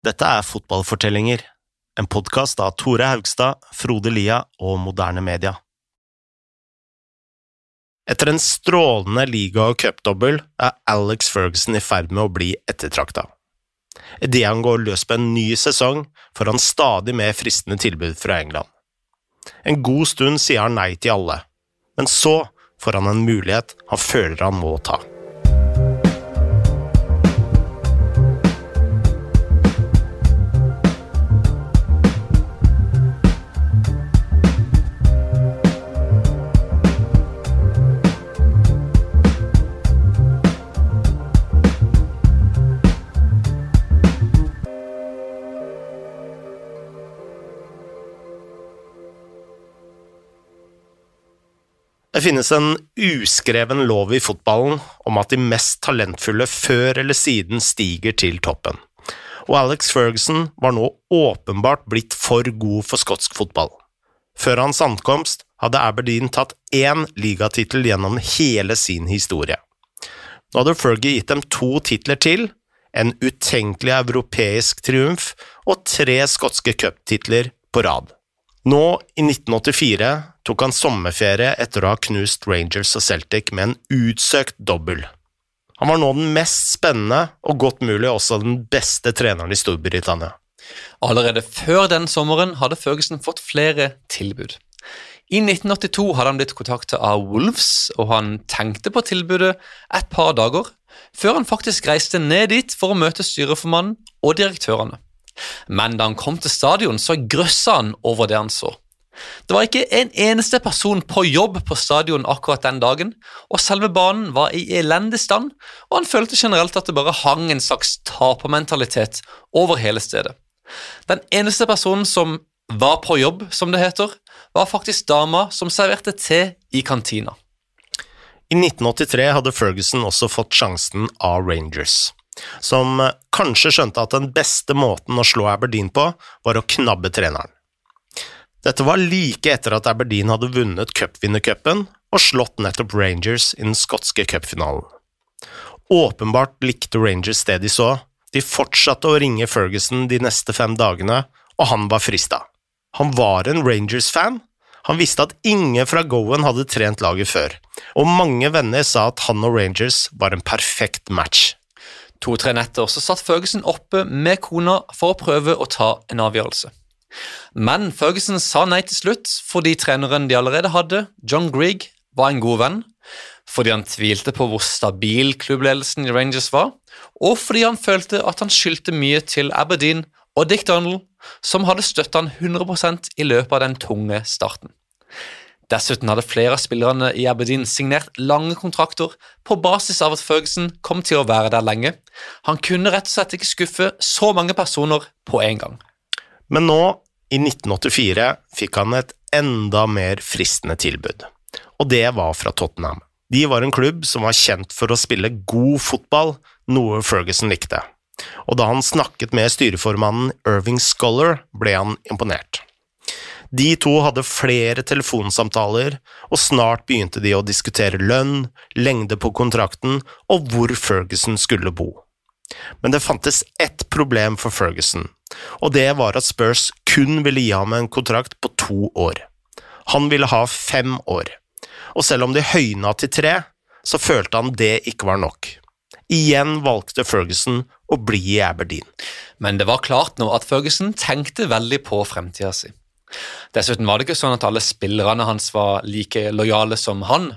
Dette er Fotballfortellinger, en podkast av Tore Haugstad, Frode Lia og Moderne Media. Etter en strålende liga- og cupdobbel er Alex Ferguson i ferd med å bli ettertrakta. Idet han går løs på en ny sesong, får han stadig mer fristende tilbud fra England. En god stund sier han nei til alle, men så får han en mulighet han føler han må ta. Det finnes en uskreven lov i fotballen om at de mest talentfulle før eller siden stiger til toppen, og Alex Ferguson var nå åpenbart blitt for god for skotsk fotball. Før hans ankomst hadde Aberdeen tatt én ligatittel gjennom hele sin historie. Nå hadde Fergie gitt dem to titler til, en utenkelig europeisk triumf og tre skotske cuptitler på rad. Nå, i 1984, tok han sommerferie etter å ha knust Rangers og Celtic med en utsøkt dobbel. Han var nå den mest spennende og godt mulig også den beste treneren i Storbritannia. Allerede før den sommeren hadde Ferguson fått flere tilbud. I 1982 hadde han blitt kontakta av Wolves, og han tenkte på tilbudet et par dager, før han faktisk reiste ned dit for å møte styreformannen og direktørene. Men da han kom til stadion, så grøssa han over det han så. Det var ikke en eneste person på jobb på stadion akkurat den dagen, og selve banen var i elendig stand, og han følte generelt at det bare hang en slags tapermentalitet over hele stedet. Den eneste personen som var på jobb, som det heter, var faktisk dama som serverte te i kantina. I 1983 hadde Ferguson også fått sjansen av Rangers, som kanskje skjønte at den beste måten å slå Aberdeen på, var å knabbe treneren. Dette var like etter at Aberdeen hadde vunnet cupvinnercupen og slått nettopp Rangers i den skotske cupfinalen. Åpenbart likte Rangers det de så, de fortsatte å ringe Ferguson de neste fem dagene, og han var frista. Han var en Rangers-fan. Han visste at ingen fra Goen hadde trent laget før, og mange venner sa at han og Rangers var en perfekt match. To-tre netter så satt Ferguson oppe med kona for å prøve å ta en avgjørelse. Men Ferguson sa nei til slutt fordi treneren de allerede hadde, John Grieg, var en god venn, fordi han tvilte på hvor stabil klubbledelsen i Rangers var, og fordi han følte at han skyldte mye til Aberdeen og Dick Donald, som hadde støtta han 100% i løpet av den tunge starten. Dessuten hadde flere av spillerne i Aberdeen signert lange kontrakter på basis av at Ferguson kom til å være der lenge. Han kunne rett og slett ikke skuffe så mange personer på en gang. Men nå, i 1984, fikk han et enda mer fristende tilbud, og det var fra Tottenham. De var en klubb som var kjent for å spille god fotball, noe Ferguson likte, og da han snakket med styreformannen Irving Scholar, ble han imponert. De to hadde flere telefonsamtaler, og snart begynte de å diskutere lønn, lengde på kontrakten og hvor Ferguson skulle bo. Men det fantes ett problem for Ferguson, og det var at Spurs kun ville gi ham en kontrakt på to år. Han ville ha fem år, og selv om de høyna til tre, så følte han det ikke var nok. Igjen valgte Ferguson å bli i Aberdeen. Men det var klart nå at Ferguson tenkte veldig på fremtida si. Dessuten var det ikke sånn at alle spillerne hans var like lojale som han.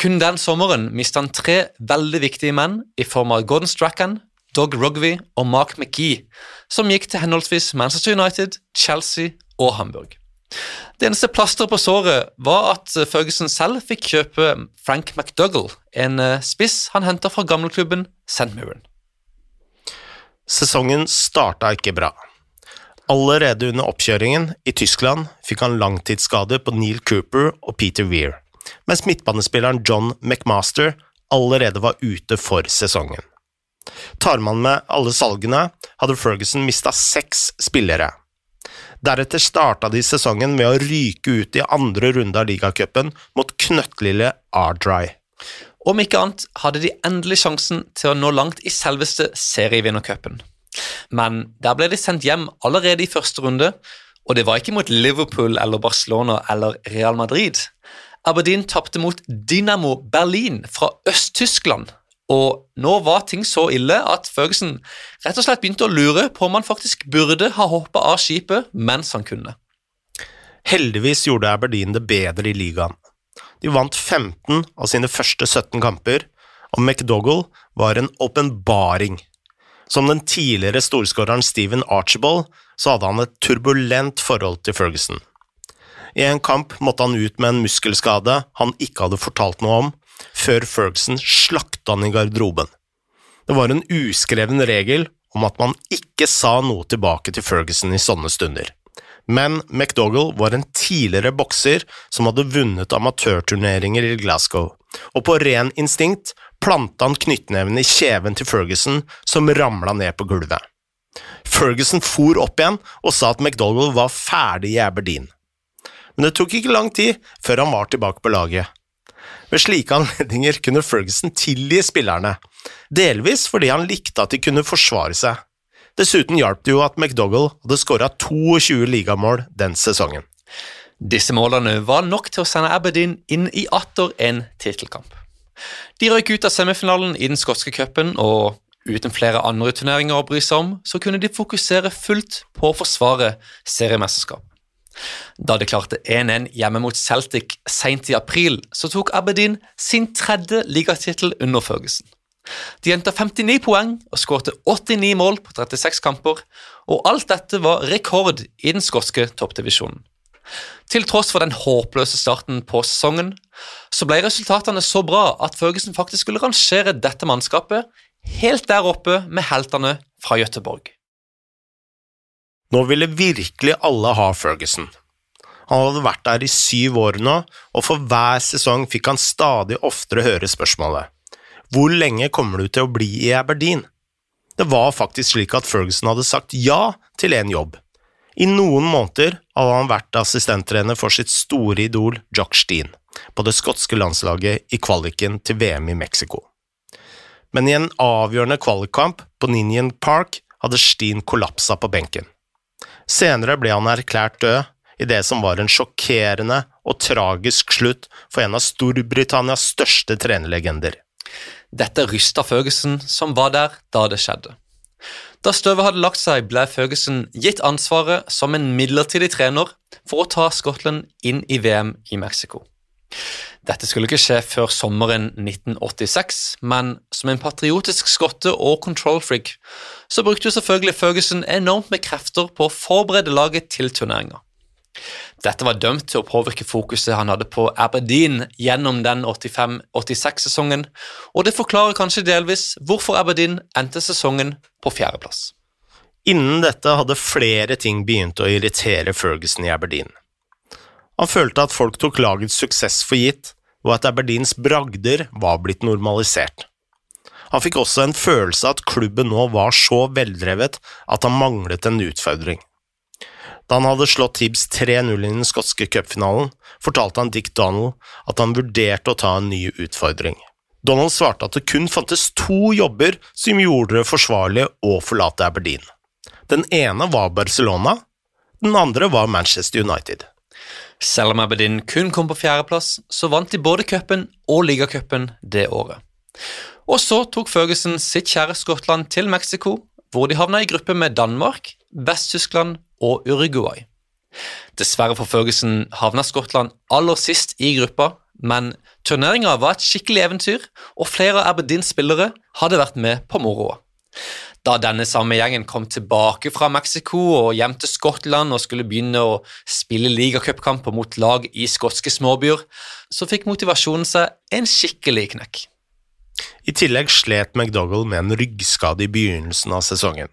Kun den sommeren mistet han tre veldig viktige menn i form av Gordon Strachan, Dog Rugby og Mark McGee, som gikk til henholdsvis Manchester United, Chelsea og Hamburg. Det eneste plasteret på såret var at Ferguson selv fikk kjøpe Frank McDougall, en spiss han henta fra gamleklubben. Mirren. Sesongen starta ikke bra. Allerede under oppkjøringen i Tyskland fikk han langtidsskader på Neil Cooper og Peter Weir, mens midtbanespilleren John McMaster allerede var ute for sesongen. Tar man med alle salgene, hadde Ferguson mista seks spillere. Deretter starta de sesongen med å ryke ut i andre runde av ligacupen mot knøttlille Ardry. Om ikke annet hadde de endelig sjansen til å nå langt i selveste serievinnercupen. Men der ble de sendt hjem allerede i første runde, og det var ikke mot Liverpool eller Barcelona eller Real Madrid. Aberdeen tapte mot Dynamo Berlin fra Øst-Tyskland. Og nå var ting så ille at Ferguson rett og slett begynte å lure på om han faktisk burde ha hoppa av skipet mens han kunne. Heldigvis gjorde Aberdeen det bedre i ligaen. De vant 15 av sine første 17 kamper, og McDougall var en åpenbaring. Som den tidligere storskåreren Steven Archibald så hadde han et turbulent forhold til Ferguson. I en kamp måtte han ut med en muskelskade han ikke hadde fortalt noe om, før Ferguson slakta han i garderoben. Det var en uskreven regel om at man ikke sa noe tilbake til Ferguson i sånne stunder. Men McDougall var en tidligere bokser som hadde vunnet amatørturneringer i Glasgow, og på ren instinkt planta han knyttneven i kjeven til Ferguson, som ramla ned på gulvet. Ferguson for opp igjen og sa at McDougall var ferdig i Aberdeen. Men det tok ikke lang tid før han var tilbake på laget. Ved slike anledninger kunne Ferguson tilgi spillerne, delvis fordi han likte at de kunne forsvare seg. Dessuten hjalp det jo at McDougall hadde skåra 22 ligamål den sesongen. Disse målene var nok til å sende Aberdeen inn i atter en tittelkamp. De røyk ut av semifinalen i den skotske cupen, og uten flere andre turneringer å bry seg om, så kunne de fokusere fullt på å forsvare seriemesterskap. Da de klarte 1-1 hjemme mot Celtic sent i april, så tok Aberdeen sin tredje ligatittel under Ferguson. De henta 59 poeng og skårte 89 mål på 36 kamper, og alt dette var rekord i den skotske toppdivisjonen. Til tross for den håpløse starten på sesongen, så ble resultatene så bra at Ferguson faktisk skulle rangere dette mannskapet helt der oppe med heltene fra Gøteborg. Nå ville virkelig alle ha Ferguson. Han hadde vært der i syv år nå, og for hver sesong fikk han stadig oftere høre spørsmålet Hvor lenge kommer du til å bli i Aberdeen? Det var faktisk slik at Ferguson hadde sagt ja til en jobb. I noen måneder hadde han vært assistenttrener for sitt store idol Jock Steen på det skotske landslaget i kvaliken til VM i Mexico. Men i en avgjørende kvalikkamp på Ninian Park hadde Steen kollapsa på benken. Senere ble han erklært død i det som var en sjokkerende og tragisk slutt for en av Storbritannias største trenerlegender. Dette rysta Føgesen, som var der da det skjedde. Da støvet hadde lagt seg, ble Føgesen gitt ansvaret som en midlertidig trener for å ta Skottland inn i VM i Mexico. Dette skulle ikke skje før sommeren 1986, men som en patriotisk skotte og control freak så brukte jo selvfølgelig Føgesen enormt med krefter på å forberede laget til turneringa. Dette var dømt til å påvirke fokuset han hadde på Aberdeen gjennom den 85-86-sesongen, og det forklarer kanskje delvis hvorfor Aberdeen endte sesongen på fjerdeplass. Innen dette hadde flere ting begynt å irritere Ferguson i Aberdeen. Han følte at folk tok lagets suksess for gitt, og at Aberdeens bragder var blitt normalisert. Han fikk også en følelse av at klubben nå var så veldrevet at han manglet en utfordring. Da han hadde slått Tibbs 3-0 i den skotske cupfinalen, fortalte han Dick Donald at han vurderte å ta en ny utfordring. Donald svarte at det kun fantes to jobber som gjorde det forsvarlig å forlate Aberdeen. Den ene var Barcelona, den andre var Manchester United. Selv om Aberdeen kun kom på fjerdeplass, så vant de både cupen og ligacupen det året. Og så tok Ferguson sitt kjære Skottland til Mexico, hvor de havna i gruppe med Danmark, Vest-Tyskland og Uruguay. Dessverre for Ferguson havna Skottland aller sist i gruppa, men turneringa var et skikkelig eventyr, og flere av Aberdeens spillere hadde vært med på moroa. Da denne samme gjengen kom tilbake fra Mexico og hjem til Skottland og skulle begynne å spille ligacupkamper mot lag i skotske småbyer, så fikk motivasjonen seg en skikkelig knekk. I tillegg slet McDougall med en ryggskade i begynnelsen av sesongen.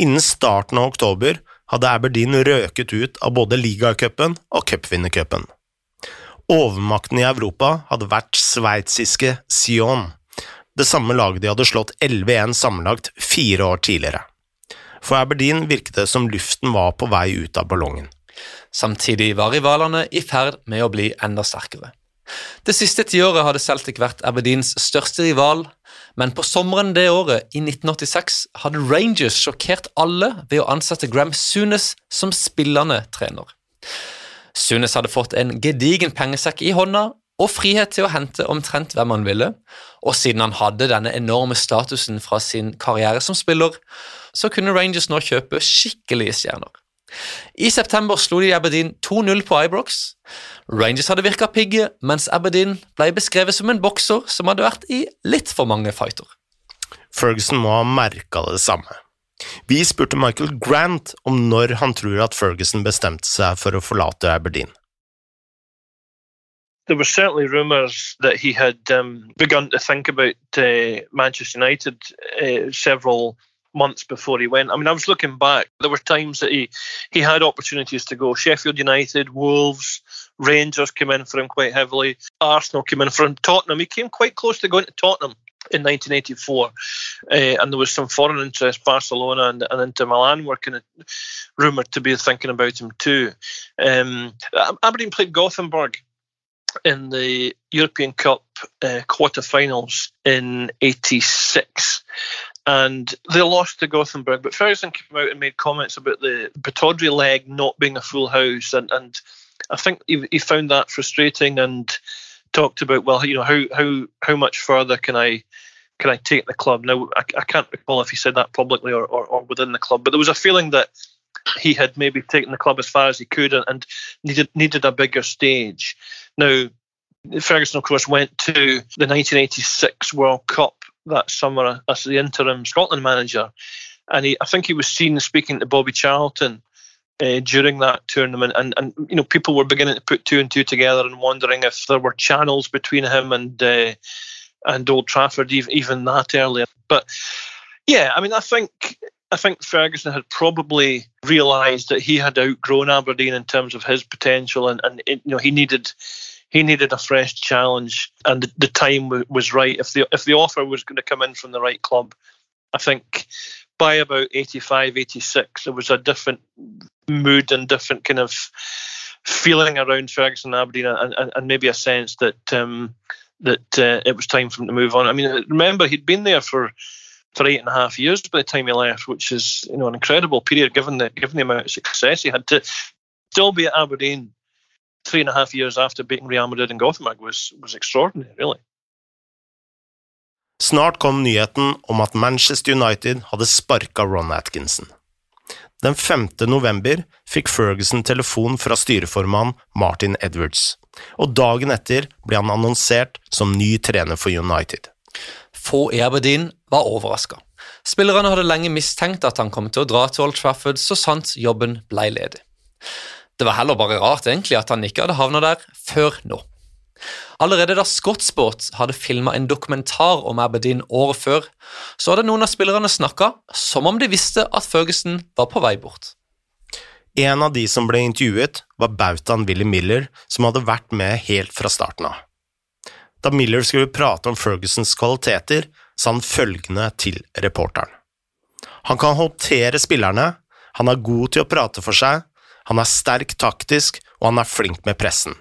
Innen starten av oktober hadde Aberdeen røket ut av både ligacupen og cupvinnercupen. Overmakten i Europa hadde vært sveitsiske Sion det samme laget de hadde slått 11-1 sammenlagt fire år tidligere. For Aberdeen virket det som luften var på vei ut av ballongen. Samtidig var rivalene i ferd med å bli enda sterkere. Det siste tiåret hadde Celtic vært Aberdeens største rival, Men på sommeren det året, i 1986, hadde Rangers sjokkert alle ved å ansette Gram Sunes som spillende trener. Sunes hadde fått en gedigen pengesekk i hånda og frihet til å hente omtrent hvem han ville, og siden han hadde denne enorme statusen fra sin karriere som spiller, så kunne Rangers nå kjøpe skikkelige stjerner. I september slo de Aberdeen 2-0 på Ibrox. Rangers hadde virka pigge, mens Aberdeen ble beskrevet som en bokser som hadde vært i litt for mange fighter. Ferguson må ha merka det samme. Vi spurte Michael Grant om når han tror at Ferguson bestemte seg for å forlate Aberdeen. there were certainly rumours that he had um, begun to think about uh, Manchester United uh, several months before he went. I mean, I was looking back. There were times that he he had opportunities to go. Sheffield United, Wolves, Rangers came in for him quite heavily. Arsenal came in for him. Tottenham. He came quite close to going to Tottenham in 1984, uh, and there was some foreign interest. Barcelona and, and Inter Milan were kind of rumoured to be thinking about him too. Um, Aberdeen played Gothenburg in the European Cup uh, quarter-finals in '86, and they lost to Gothenburg. But Ferguson came out and made comments about the Batodri leg not being a full house, and, and I think he, he found that frustrating and talked about well, you know, how how how much further can I can I take the club? Now I, I can't recall if he said that publicly or, or, or within the club, but there was a feeling that he had maybe taken the club as far as he could and, and needed needed a bigger stage. Now, Ferguson, of course, went to the 1986 World Cup that summer as the interim Scotland manager, and he, I think he was seen speaking to Bobby Charlton uh, during that tournament, and, and you know people were beginning to put two and two together and wondering if there were channels between him and uh, and Old Trafford even, even that earlier. But yeah, I mean, I think I think Ferguson had probably realised that he had outgrown Aberdeen in terms of his potential, and, and it, you know he needed he needed a fresh challenge, and the, the time w- was right. If the if the offer was going to come in from the right club, I think by about 85, 86, there was a different mood and different kind of feeling around Ferguson Aberdeen, and, and, and maybe a sense that um, that uh, it was time for him to move on. I mean, remember he'd been there for for eight and a half years by the time he left, which is you know an incredible period given the given the amount of success he had to still be at Aberdeen three and a half years after beating Real Madrid and Gothenburg was was extraordinary, really. Snart kom nyheten om at Manchester United hadde sparka Ron Atkinson. Den 5. november fikk Ferguson telefon fra styreformann Martin Edwards, og dagen etter ble han annonsert som ny trener for United. Få i Aberdeen var overraska. Spillerne hadde lenge mistenkt at han kom til å dra til Old Trafford så sant jobben ble ledig. Det var heller bare rart egentlig at han ikke hadde havna der før nå. Allerede da Scottsport hadde filma en dokumentar om Aberdeen året før, så hadde noen av spillerne snakka som om de visste at Ferguson var på vei bort. En av de som ble intervjuet, var bautaen Willy Miller, som hadde vært med helt fra starten av. Da Miller skulle prate om Fergusons kvaliteter, sa han følgende til reporteren. Han kan håndtere spillerne, han er god til å prate for seg, han er sterk taktisk, og han er flink med pressen.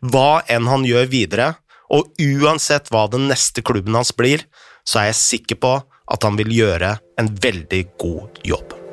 Hva enn han gjør videre, og uansett hva den neste klubben hans blir, så er jeg sikker på at han vil gjøre en veldig god jobb.